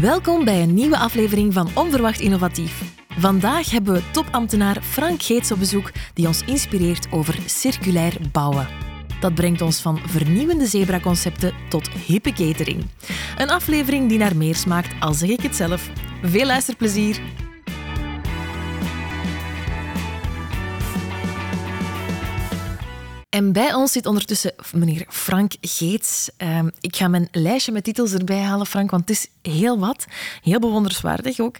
Welkom bij een nieuwe aflevering van Onverwacht Innovatief. Vandaag hebben we topambtenaar Frank Geets op bezoek die ons inspireert over circulair bouwen. Dat brengt ons van vernieuwende zebraconcepten tot hippe catering. Een aflevering die naar meer smaakt, al zeg ik het zelf. Veel luisterplezier! En bij ons zit ondertussen meneer Frank Geets. Ehm, ik ga mijn lijstje met titels erbij halen, Frank, want het is heel wat. Heel bewonderenswaardig ook.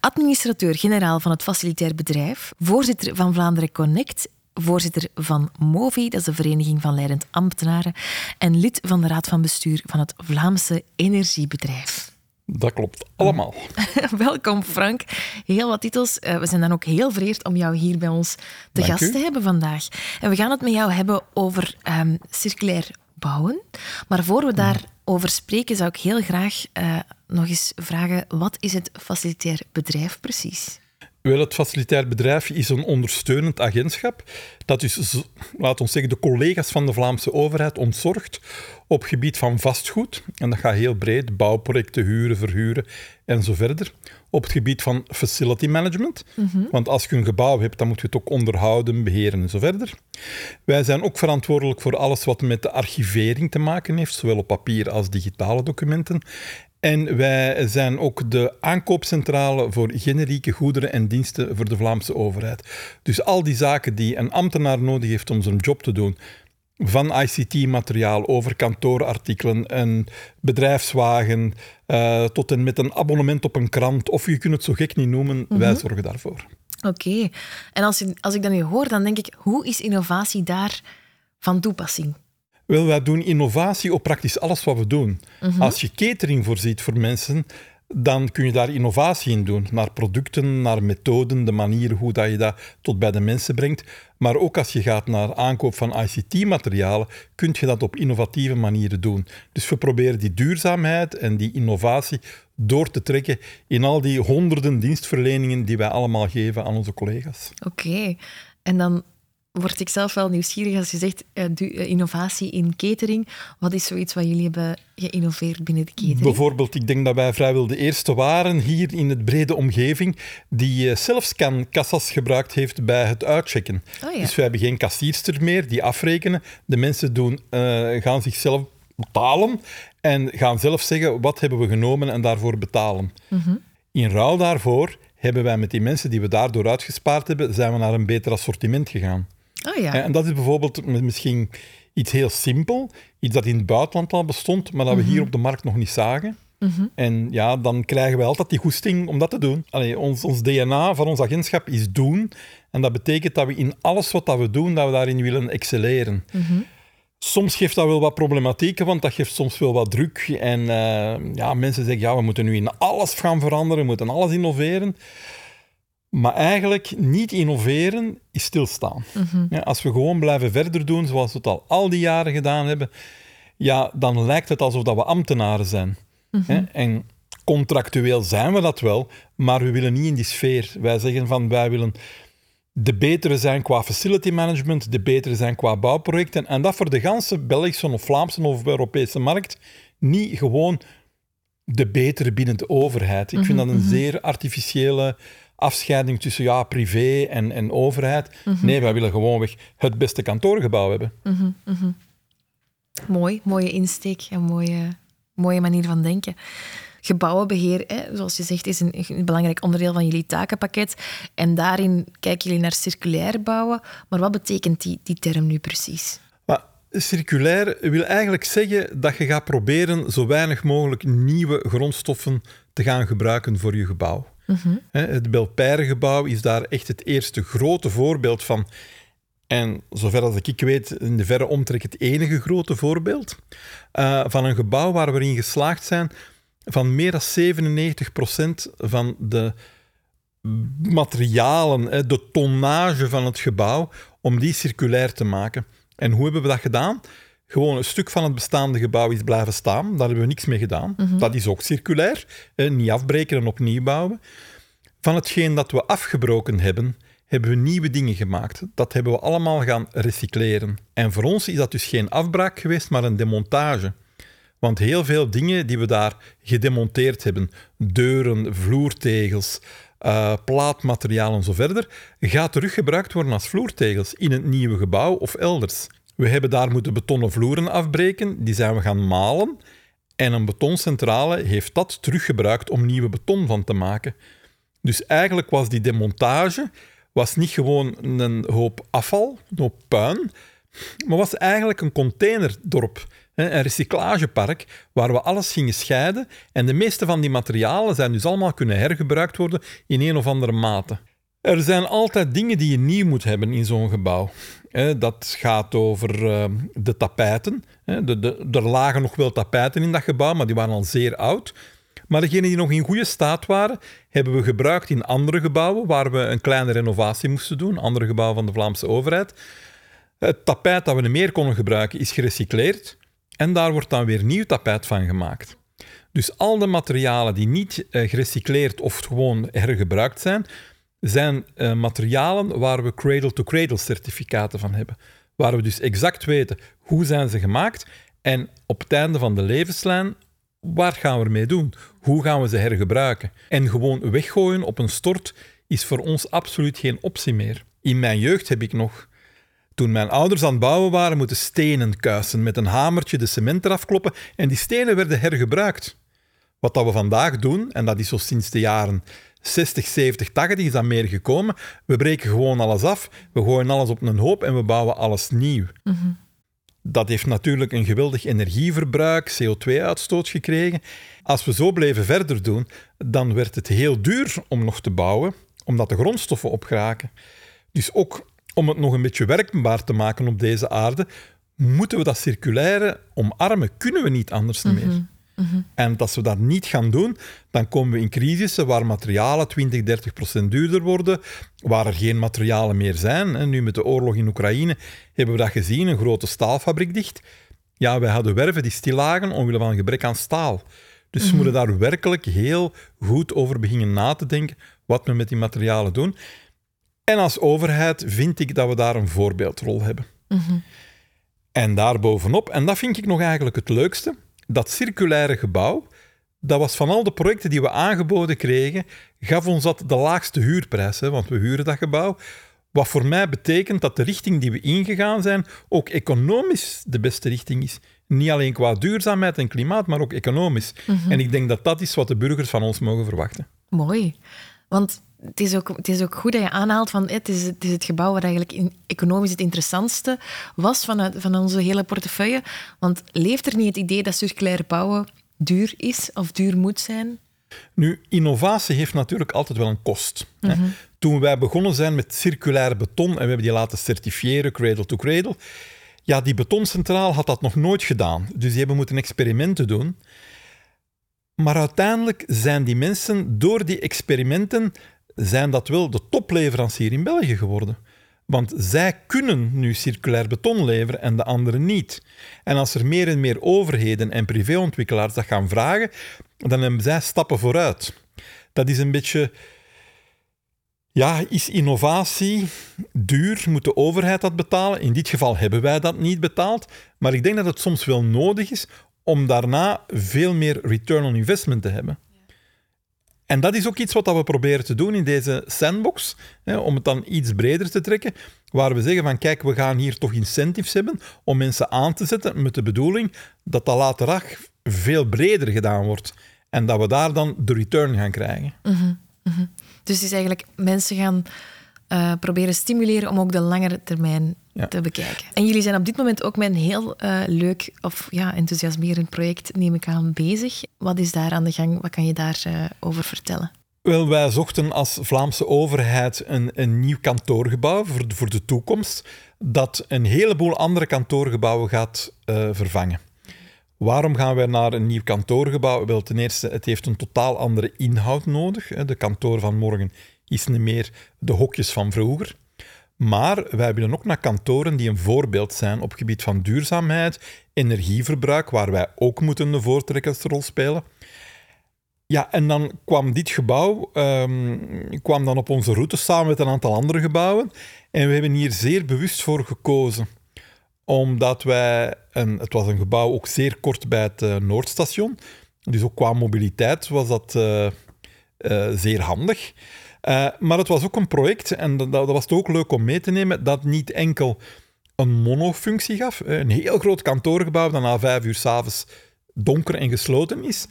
Administrateur-generaal van het facilitair bedrijf, voorzitter van Vlaanderen Connect, voorzitter van MOVI, dat is de Vereniging van Leidend Ambtenaren, en lid van de Raad van Bestuur van het Vlaamse Energiebedrijf. Dat klopt, allemaal. Welkom Frank. Heel wat titels. Eh, we zijn dan ook heel vereerd om jou hier bij ons te Dank gast u. te hebben vandaag. En we gaan het met jou hebben over ehm, circulair bouwen. Maar voor we daarover spreken, zou ik heel graag eh, nog eens vragen: wat is het facilitair bedrijf precies? Wel, het facilitair bedrijf is een ondersteunend agentschap dat dus, laat ons zeggen, de collega's van de Vlaamse overheid ontzorgt op gebied van vastgoed. En dat gaat heel breed, bouwprojecten, huren, verhuren en zo verder. Op het gebied van facility management. Want als je een gebouw hebt, dan moet je het ook onderhouden, beheren en zo verder. Wij zijn ook verantwoordelijk voor alles wat met de archivering te maken heeft, zowel op papier als digitale documenten. En wij zijn ook de aankoopcentrale voor generieke goederen en diensten voor de Vlaamse overheid. Dus al die zaken die een ambtenaar nodig heeft om zijn job te doen, van ICT-materiaal over kantoorartikelen, een bedrijfswagen, eh, tot en met een abonnement op een krant, of je kunt het zo gek niet noemen, wij zorgen daarvoor. Oké. En als, je, als ik dat nu hoor, dan denk ik: hoe is innovatie daar van toepassing? Wel, wij doen innovatie op praktisch alles wat we doen. Als je catering voorziet voor mensen, dan kun je daar innovatie in doen. Naar producten, naar methoden, de manier hoe dat je dat tot bij de mensen brengt. Maar ook als je gaat naar aankoop van ICT-materialen, kun je dat op innovatieve manieren doen. Dus we proberen die duurzaamheid en die innovatie door te trekken in al die honderden dienstverleningen die wij allemaal geven aan onze collega's. Oké. En dan word ik zelf wel nieuwsgierig als je zegt eh, eh, innovatie in catering. Wat is zoiets wat jullie hebben geïnnoveerd binnen de catering? Bijvoorbeeld, ik denk dat wij vrijwel de eerste waren hier in het brede omgeving die eh, zelfscan-kassas gebruikt heeft bij het uitchecken. Oh ja. Dus we hebben geen kassierster meer die afrekenen. De mensen doen, gaan zichzelf betalen en gaan zelf zeggen wat hebben we genomen en daarvoor betalen. Mhm. In ruil daarvoor hebben wij met die mensen die we daardoor uitgespaard hebben, zijn we naar een beter assortiment gegaan. Oh ja. En dat is bijvoorbeeld misschien iets heel simpel, iets dat in het buitenland al bestond, maar dat we hier op de markt nog niet zagen. En ja, dan krijgen wij altijd die goesting om dat te doen. Allee, ons, ons DNA van ons agentschap is doen. En dat betekent dat we in alles wat dat we doen, dat we daarin willen excelleren. Soms geeft dat wel wat problematieken, want dat geeft soms wel wat druk. En eh, ja, mensen zeggen, ja, we moeten nu in alles gaan veranderen, we moeten alles innoveren. Maar eigenlijk niet innoveren is stilstaan. Ja, als we gewoon blijven verder doen zoals we het al al die jaren gedaan hebben, ja, dan lijkt het alsof dat we ambtenaren zijn. Hè? En contractueel zijn we dat wel, maar we willen niet in die sfeer. Wij zeggen van wij willen de betere zijn qua facility management, de betere zijn qua bouwprojecten. En dat voor de ganse Belgische of Vlaamse of Europese markt. Niet gewoon de betere binnen de overheid. Ik vind dat een zeer artificiële afscheiding tussen ja, privé en, en overheid. Nee, wij willen gewoonweg het beste kantoorgebouw hebben. Mooi, mooie insteek en mooie, mooie manier van denken. Gebouwenbeheer, hè, zoals je zegt, is een, een belangrijk onderdeel van jullie takenpakket. En daarin kijken jullie naar circulair bouwen. Maar wat betekent die, die term nu precies? Maar circulair wil eigenlijk zeggen dat je gaat proberen zo weinig mogelijk nieuwe grondstoffen te gaan gebruiken voor je gebouw. Hè, Het Belpaire-gebouw is daar echt het eerste grote voorbeeld van. En zover als ik weet, in de verre omtrek het enige grote voorbeeld eh, van een gebouw waar we in geslaagd zijn van meer dan 97% van de materialen, de tonnage van het gebouw, om die circulair te maken. En hoe hebben we dat gedaan? Gewoon een stuk van het bestaande gebouw is blijven staan. Daar hebben we niks mee gedaan. Dat is ook circulair. Niet afbreken en opnieuw bouwen. Van hetgeen dat we afgebroken hebben, hebben we nieuwe dingen gemaakt. Dat hebben we allemaal gaan recycleren. En voor ons is dat dus geen afbraak geweest, maar een demontage. Want heel veel dingen die we daar gedemonteerd hebben, deuren, vloertegels, uh, plaatmateriaal en zo verder, gaat teruggebruikt worden als vloertegels in het nieuwe gebouw of elders. We hebben daar moeten betonnen vloeren afbreken, die zijn we gaan malen. En een betoncentrale heeft dat teruggebruikt om nieuwe beton van te maken. Dus eigenlijk was die demontage was niet gewoon een hoop afval, een hoop puin, maar was eigenlijk een containerdorp, een recyclagepark, waar we alles gingen scheiden. En de meeste van die materialen zijn dus allemaal kunnen hergebruikt worden in een of andere mate. Er zijn altijd dingen die je nieuw moet hebben in zo'n gebouw. Dat gaat over ehm, de tapijten. Er lagen nog wel tapijten in dat gebouw, maar die waren al zeer oud. Maar degenen die nog in goede staat waren, hebben we gebruikt in andere gebouwen waar we een kleine renovatie moesten doen, andere gebouwen van de Vlaamse overheid. Het tapijt dat we meer konden gebruiken is gerecycleerd en daar wordt dan weer nieuw tapijt van gemaakt. Dus al de materialen die niet uh, gerecycleerd of gewoon hergebruikt zijn, zijn uh, materialen waar we cradle-to-cradle certificaten van hebben. Waar we dus exact weten hoe zijn ze gemaakt en op het einde van de levenslijn waar gaan we ermee doen? Hoe gaan we ze hergebruiken? En gewoon weggooien op een stort is voor ons absoluut geen optie meer. In mijn jeugd heb ik nog, toen mijn ouders aan het bouwen waren, moeten stenen kuisen met een hamertje de cement eraf kloppen en die stenen werden hergebruikt. Wat dat we vandaag doen, en dat is zo sinds de jaren 60, 70, 80 is dat meer gekomen, we breken gewoon alles af, we gooien alles op een hoop en we bouwen alles nieuw. Dat heeft natuurlijk een geweldig energieverbruik, CO2-uitstoot gekregen. Als we zo bleven verder doen, dan werd het heel duur om nog te bouwen, omdat de grondstoffen opgeraken. Dus ook om het nog een beetje werkbaar te maken op deze aarde, moeten we dat circulaire omarmen. Kunnen we niet anders meer. Mhm. En als we dat niet gaan doen, dan komen we in crisissen waar materialen 20, 30 procent duurder worden, waar er geen materialen meer zijn. En nu met de oorlog in Oekraïne hebben we dat gezien, een grote staalfabriek dicht. Ja, wij hadden werven die stil lagen omwille van een gebrek aan staal. Dus we mhm. moeten daar werkelijk heel goed over beginnen na te denken wat we met die materialen doen. En als overheid vind ik dat we daar een voorbeeldrol hebben. Mm En daarbovenop, en dat vind ik nog eigenlijk het leukste, dat circulaire gebouw, dat was van al de projecten die we aangeboden kregen, gaf ons dat de laagste huurprijs, hè, want we huren dat gebouw. Wat voor mij betekent dat de richting die we ingegaan zijn ook economisch de beste richting is. Niet alleen qua duurzaamheid en klimaat, maar ook economisch. Mhm. En ik denk dat dat is wat de burgers van ons mogen verwachten. Mooi. Want het is, ook, het is ook goed dat je aanhaalt van het is het, is het gebouw wat eigenlijk in, economisch het interessantste was van, van onze hele portefeuille. Want leeft er niet het idee dat circulair bouwen duur is of duur moet zijn? Nu, innovatie heeft natuurlijk altijd wel een kost. hè? Mhm. Toen wij begonnen zijn met circulair beton en we hebben die laten certifiëren, cradle to cradle, ja, die betoncentraal had dat nog nooit gedaan. Dus die hebben moeten experimenten doen. Maar uiteindelijk zijn die mensen door die experimenten zijn dat wel de topleverancier in België geworden. Want zij kunnen nu circulair beton leveren en de anderen niet. En als er meer en meer overheden en privéontwikkelaars dat gaan vragen, dan hebben zij stappen vooruit. Dat is een beetje. Ja, is innovatie duur? Moet de overheid dat betalen? In dit geval hebben wij dat niet betaald. Maar ik denk dat het soms wel nodig is om daarna veel meer return on investment te hebben. En dat is ook iets wat we proberen te doen in deze sandbox, hè, om het dan iets breder te trekken, waar we zeggen van kijk, we gaan hier toch incentives hebben om mensen aan te zetten met de bedoeling dat dat later veel breder gedaan wordt en dat we daar dan de return gaan krijgen. Mhm, mhm. Dus is eigenlijk mensen gaan uh, proberen stimuleren om ook de langere termijn te bekijken. En jullie zijn op dit moment ook met een heel uh, leuk of ja, enthousiasmerend project, neem ik aan, bezig. Wat is daar aan de gang? Wat kan je daarover uh, over vertellen? Wel, wij zochten als Vlaamse overheid een, een nieuw kantoorgebouw voor, voor de toekomst, dat een heleboel andere kantoorgebouwen gaat uh, vervangen. Waarom gaan wij naar een nieuw kantoorgebouw? Wel, ten eerste, het heeft een totaal andere inhoud nodig. De kantoor van morgen is niet meer de hokjes van vroeger. Maar wij willen ook naar kantoren die een voorbeeld zijn op gebied van duurzaamheid, energieverbruik, waar wij ook moeten de voortrekkersrol spelen. Ja, en dan kwam dit gebouw um, kwam dan op onze route samen met een aantal andere gebouwen. En we hebben hier zeer bewust voor gekozen omdat wij, een, het was een gebouw ook zeer kort bij het uh, Noordstation, dus ook qua mobiliteit was dat uh, uh, zeer handig. Maar het was ook een project, en dat, dat was ook leuk om mee te nemen, dat niet enkel een monofunctie gaf, een heel groot kantoorgebouw dat na vijf uur s'avonds donker en gesloten is,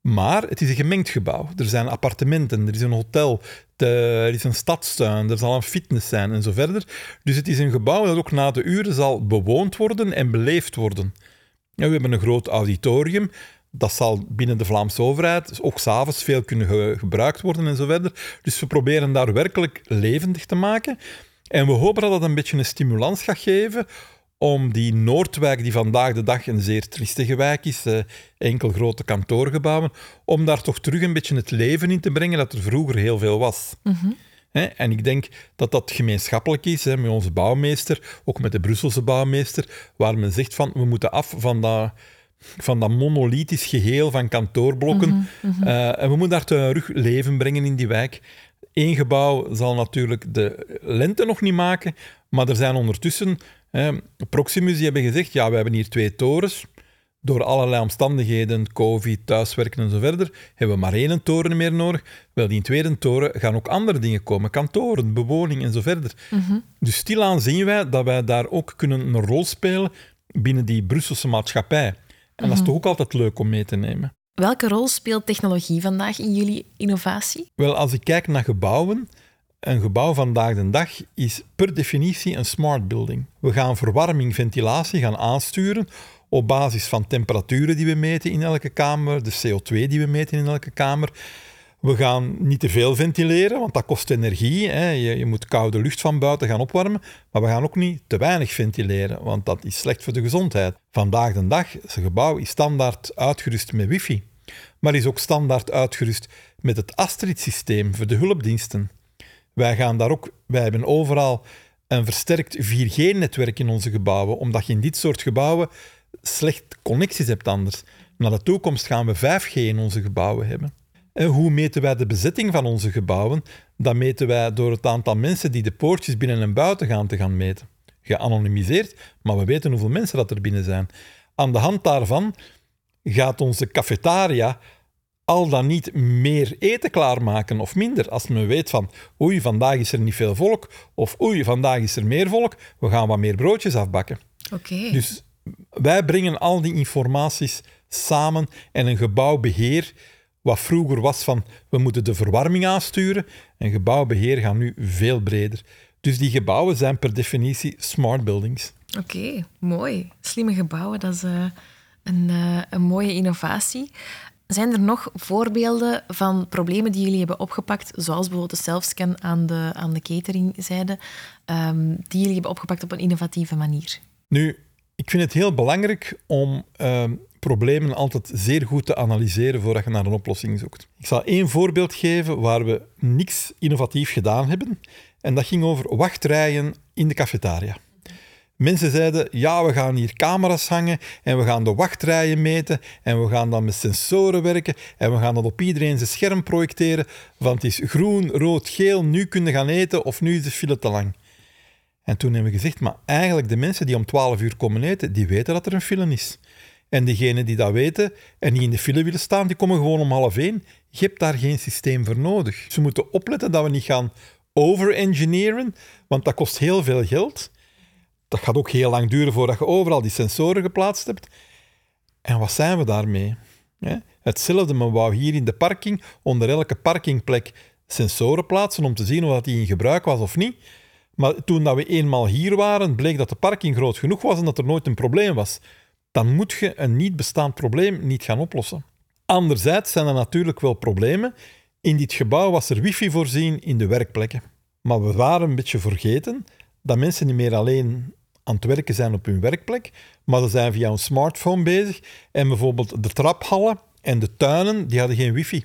maar het is een gemengd gebouw. Er zijn appartementen, er is een hotel, er is een stadstuin, er zal een fitness zijn en zo verder. Dus het is een gebouw dat ook na de uren zal bewoond worden en beleefd worden. we hebben een groot auditorium. Dat zal binnen de Vlaamse overheid ook s'avonds veel kunnen gebruikt worden en zo verder. Dus we proberen daar werkelijk levendig te maken. En we hopen dat dat een beetje een stimulans gaat geven om die Noordwijk, die vandaag de dag een zeer triestige wijk is, eh, enkel grote kantoorgebouwen, om daar toch terug een beetje het leven in te brengen dat er vroeger heel veel was. Mhm. En ik denk dat dat gemeenschappelijk is met onze bouwmeester, ook met de Brusselse bouwmeester, waar men zegt van we moeten af van dat, van dat monolithisch geheel van kantoorblokken Mhm, mhm. Eh, en we moeten daar terug leven brengen in die wijk. Eén gebouw zal natuurlijk de lente nog niet maken, maar er zijn ondertussen Proximus die hebben gezegd, ja, we hebben hier twee torens. Door allerlei omstandigheden, covid, thuiswerken en zo verder, hebben we maar één toren meer nodig. Wel, die tweede toren gaan ook andere dingen komen. Kantoren, bewoning en zo verder. Mhm. Dus stilaan zien wij dat wij daar ook kunnen een rol spelen binnen die Brusselse maatschappij. En dat is toch ook altijd leuk om mee te nemen. Welke rol speelt technologie vandaag in jullie innovatie? Wel, als ik kijk naar gebouwen, een gebouw vandaag de dag is per definitie een smart building. We gaan verwarming, ventilatie gaan aansturen op basis van temperaturen die we meten in elke kamer, de CO2 die we meten in elke kamer. We gaan niet te veel ventileren, want dat kost energie. Hè. Je, je, moet koude lucht van buiten gaan opwarmen. Maar we gaan ook niet te weinig ventileren, want dat is slecht voor de gezondheid. Vandaag de dag, het gebouw is standaard uitgerust met wifi. Maar is ook standaard uitgerust met het Astrid-systeem voor de hulpdiensten. Wij gaan daar ook, wij hebben overal een versterkt 4G-netwerk in onze gebouwen, omdat je in dit soort gebouwen slecht connecties hebt anders. Naar de toekomst gaan we 5G in onze gebouwen hebben. En hoe meten wij de bezetting van onze gebouwen? Dat meten wij door het aantal mensen die de poortjes binnen en buiten gaan te gaan meten. Geanonimiseerd, maar we weten hoeveel mensen dat er binnen zijn. Aan de hand daarvan gaat onze cafetaria al dan niet meer eten klaarmaken of minder. Als men weet van, oei, vandaag is er niet veel volk, of oei, vandaag is er meer volk, we gaan wat meer broodjes afbakken. Oké. Dus wij brengen al die informaties samen en een gebouwbeheer, wat vroeger was van, we moeten de verwarming aansturen, een gebouwbeheer gaat nu veel breder. Dus die gebouwen zijn per definitie smart buildings. Oké, mooi. Slimme gebouwen, dat is uh, een, uh, een mooie innovatie. Zijn er nog voorbeelden van problemen die jullie hebben opgepakt, zoals bijvoorbeeld de selfscan aan de, aan de cateringzijde, um, die jullie hebben opgepakt op een innovatieve manier? Nu, ik vind het heel belangrijk om um, problemen altijd zeer goed te analyseren voordat je naar een oplossing zoekt. Ik zal één voorbeeld geven waar we niks innovatief gedaan hebben. En dat ging over wachtrijen in de cafetaria. Mensen zeiden, ja, we gaan hier camera's hangen en we gaan de wachtrijen meten en we gaan dan met sensoren werken en we gaan dat op iedereen zijn scherm projecteren van het is groen, rood, geel, nu kunnen gaan eten of nu is de file te lang. En toen hebben we gezegd, maar eigenlijk de mensen die om 12 uur komen eten, die weten dat er een file is. En diegenen die dat weten en die in de file willen staan, die komen gewoon om half één. Je hebt daar geen systeem voor nodig. Ze moeten opletten dat we niet gaan over-engineeren, want dat kost heel veel geld dat gaat ook heel lang duren voordat je overal die sensoren geplaatst hebt. En wat zijn we daarmee? Hetzelfde, men wou hier in de parking onder elke parkingplek sensoren plaatsen om te zien of die in gebruik was of niet. Maar toen dat we eenmaal hier waren, bleek dat de parking groot genoeg was en dat er nooit een probleem was. Dan moet je een niet bestaand probleem niet gaan oplossen. Anderzijds zijn er natuurlijk wel problemen. In dit gebouw was er wifi voorzien in de werkplekken. Maar we waren een beetje vergeten dat mensen niet meer alleen aan het werken zijn op hun werkplek, maar ze zijn via een smartphone bezig. En bijvoorbeeld de traphallen en de tuinen, die hadden geen wifi.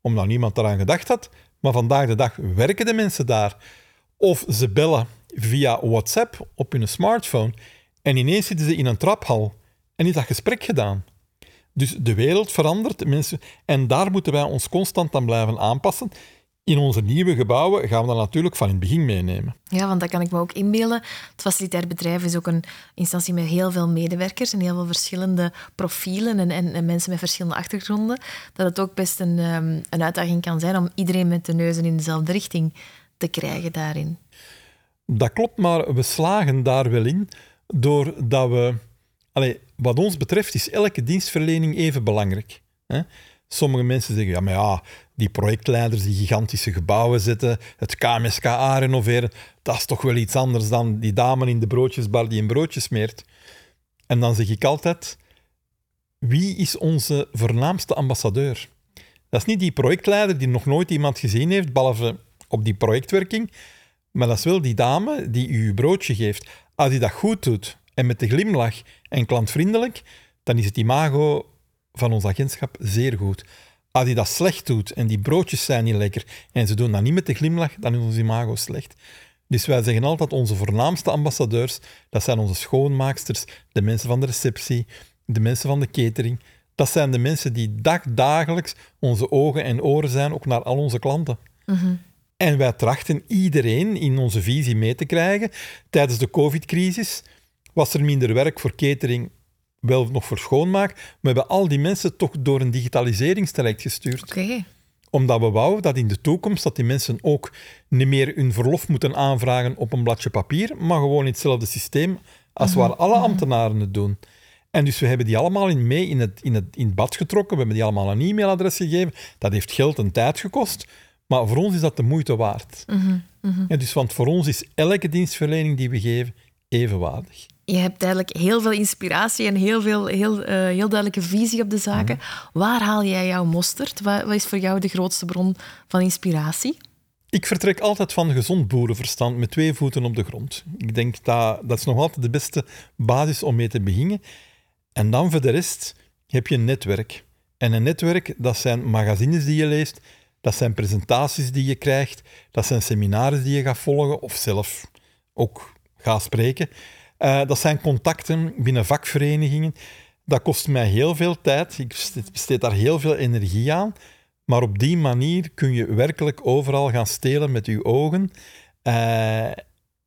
Omdat niemand eraan gedacht had. Maar vandaag de dag werken de mensen daar. Of ze bellen via WhatsApp op hun smartphone. En ineens zitten ze in een traphal. En is dat gesprek gedaan. Dus de wereld verandert. Mensen, en daar moeten wij ons constant aan blijven aanpassen. in onze nieuwe gebouwen gaan we dat natuurlijk van in het begin meenemen. Ja, want dat kan ik me ook inbeelden. Het facilitair bedrijf is ook een instantie met heel veel medewerkers en heel veel verschillende profielen en, en, en mensen met verschillende achtergronden. Dat het ook best een, ehm, een uitdaging kan zijn om iedereen met de neuzen in dezelfde richting te krijgen daarin. Dat klopt, maar we slagen daar wel in doordat we... Allee, wat ons betreft is elke dienstverlening even belangrijk. Hè? Sommige mensen zeggen, ja, maar ja, die projectleiders die gigantische gebouwen zetten, het KMSKA renoveren, dat is toch wel iets anders dan die dame in de broodjesbar die een broodje smeert. En dan zeg ik altijd, wie is onze voornaamste ambassadeur? Dat is niet die projectleider die nog nooit iemand gezien heeft, behalve op die projectwerking, maar dat is wel die dame die u uw broodje geeft. Als die dat goed doet en met de glimlach en klantvriendelijk, dan is het imago van ons agentschap zeer goed. Als hij dat slecht doet en die broodjes zijn niet lekker en ze doen dat niet met de glimlach, dan is ons imago slecht. Dus wij zeggen altijd, onze voornaamste ambassadeurs, dat zijn onze schoonmaaksters, de mensen van de receptie, de mensen van de catering. Dat zijn de mensen die dagdagelijks onze ogen en oren zijn, ook naar al onze klanten. En wij trachten iedereen in onze visie mee te krijgen. Tijdens de covid-crisis was er minder werk voor catering wel nog voor schoonmaak. We hebben al die mensen toch door een digitaliseringstraject gestuurd. Oké. Omdat we wouden dat in de toekomst dat die mensen ook niet meer hun verlof moeten aanvragen op een bladje papier, maar gewoon in hetzelfde systeem als waar alle ambtenaren het doen. En dus we hebben die allemaal in mee in het, in, het, in het bad getrokken. We hebben die allemaal een e-mailadres gegeven. Dat heeft geld en tijd gekost. Maar voor ons is dat de moeite waard. En dus, want voor ons is elke dienstverlening die we geven evenwaardig. Je hebt eigenlijk heel veel inspiratie en heel, veel, heel, eh, heel duidelijke visie op de zaken. Waar haal jij jouw mosterd? Wat, wat is voor jou de grootste bron van inspiratie? Ik vertrek altijd van gezond boerenverstand met twee voeten op de grond. Ik denk dat dat is nog altijd de beste basis om mee te beginnen. En dan voor de rest heb je een netwerk. En een netwerk, dat zijn magazines die je leest, dat zijn presentaties die je krijgt, dat zijn seminars die je gaat volgen of zelf ook gaat spreken. Eh, dat zijn contacten binnen vakverenigingen. Dat kost mij heel veel tijd. Ik besteed- daar heel veel energie aan. Maar op die manier kun je werkelijk overal gaan stelen met je ogen. Eh,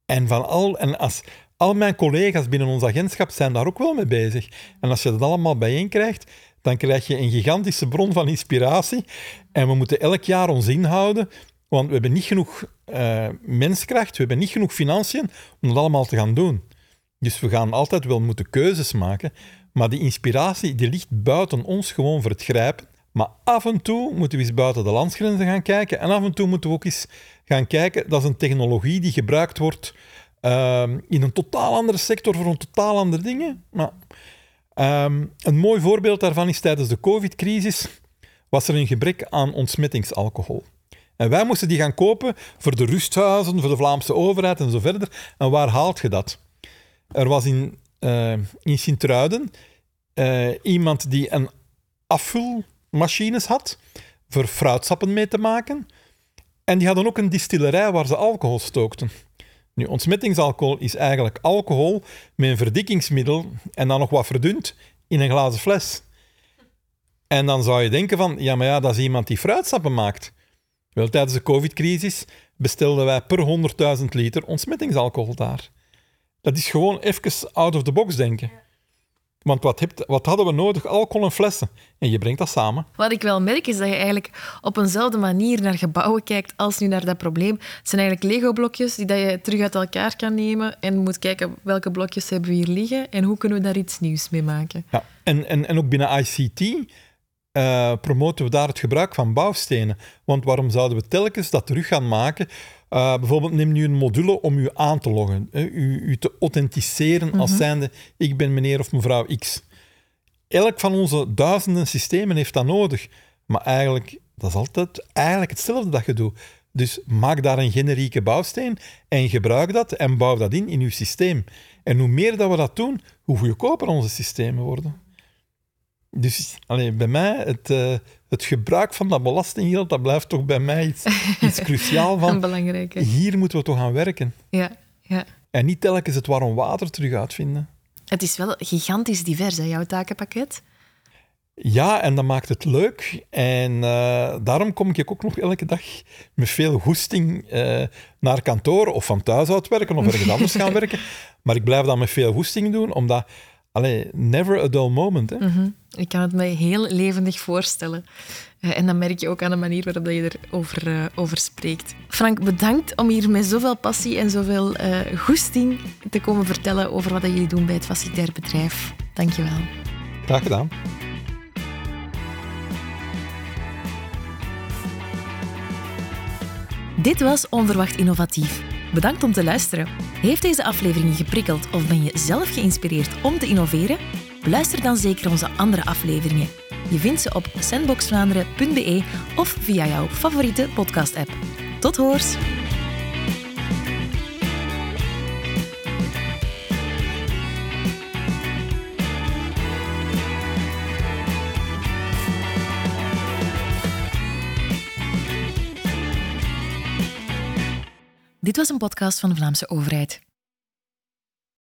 en van al, en als, al mijn collega's binnen ons agentschap zijn daar ook wel mee bezig. En als je dat allemaal bijeen krijgt, dan krijg je een gigantische bron van inspiratie. En we moeten elk jaar ons inhouden, want we hebben niet genoeg eh, menskracht, we hebben niet genoeg financiën om dat allemaal te gaan doen. Dus we gaan altijd wel moeten keuzes maken, maar die inspiratie die ligt buiten ons gewoon voor het grijpen. Maar af en toe moeten we eens buiten de landsgrenzen gaan kijken en af en toe moeten we ook eens gaan kijken, dat is een technologie die gebruikt wordt ehm, in een totaal andere sector voor een totaal andere dingen. Maar, ehm, een mooi voorbeeld daarvan is tijdens de covid-crisis was er een gebrek aan ontsmettingsalcohol. En wij moesten die gaan kopen voor de rusthuizen, voor de Vlaamse overheid en zo verder. En waar haalt je dat? Er was in, eh in Sint-Truiden eh, iemand die een afvulmachines had voor fruitsappen mee te maken. En die hadden ook een distillerij waar ze alcohol stookten. Nu, ontsmettingsalcohol is eigenlijk alcohol met een verdikkingsmiddel en dan nog wat verdund in een glazen fles. En dan zou je denken van, ja, maar ja, dat is iemand die fruitsappen maakt. Wel, tijdens de covid-crisis bestelden wij per 100.000 liter ontsmettingsalcohol daar. Dat is gewoon even out of the box denken. Want wat, hebt, wat hadden we nodig? Alcohol en flessen. En je brengt dat samen. Wat ik wel merk is dat je eigenlijk op eenzelfde manier naar gebouwen kijkt als nu naar dat probleem. Het zijn eigenlijk Lego-blokjes die dat je terug uit elkaar kan nemen en moet kijken welke blokjes hebben we hier liggen en hoe kunnen we daar iets nieuws mee maken. Ja. En, en, en ook binnen ICT eh, promoten we daar het gebruik van bouwstenen. Want waarom zouden we telkens dat terug gaan maken? Eh, bijvoorbeeld neem nu een module om u aan te loggen, hè, u, u te authenticeren als zijnde ik ben meneer of mevrouw X. Elk van onze duizenden systemen heeft dat nodig. Maar eigenlijk, dat is altijd eigenlijk hetzelfde dat je doet. Dus maak daar een generieke bouwsteen en gebruik dat en bouw dat in in uw systeem. En hoe meer dat we dat doen, hoe goedkoper onze systemen worden. Dus allee, bij mij, het, eh, het gebruik van dat belastinggeld, dat blijft toch bij mij iets, iets cruciaal van. belangrijke. Hier moeten we toch aan werken. Ja, ja. En niet telkens het warm water terug uitvinden. Het is wel gigantisch divers, hè, jouw takenpakket. Ja, en dat maakt het leuk. En eh, daarom kom ik ook nog elke dag met veel goesting uh, naar kantoor of van thuis uit werken of ergens anders gaan werken. Maar ik blijf dat met veel goesting doen, omdat... Allee, never a dull moment. Hè? Mm -hmm. Ik kan het me heel levendig voorstellen. Uh, en dan merk je ook aan de manier waarop je erover uh, over spreekt. Frank, bedankt om hier met zoveel passie en zoveel uh, goesting te komen vertellen over wat jullie doen bij het facilitair bedrijf. Dank je wel. Graag gedaan. Dit was Onverwacht Innovatief. Bedankt om te luisteren. Heeft deze aflevering je geprikkeld of ben je zelf geïnspireerd om te innoveren? Luister dan zeker onze andere afleveringen. Je vindt ze op sandboxvlaanderen.be of via jouw favoriete podcast-app. Tot hoors! Dit was een podcast van de Vlaamse overheid.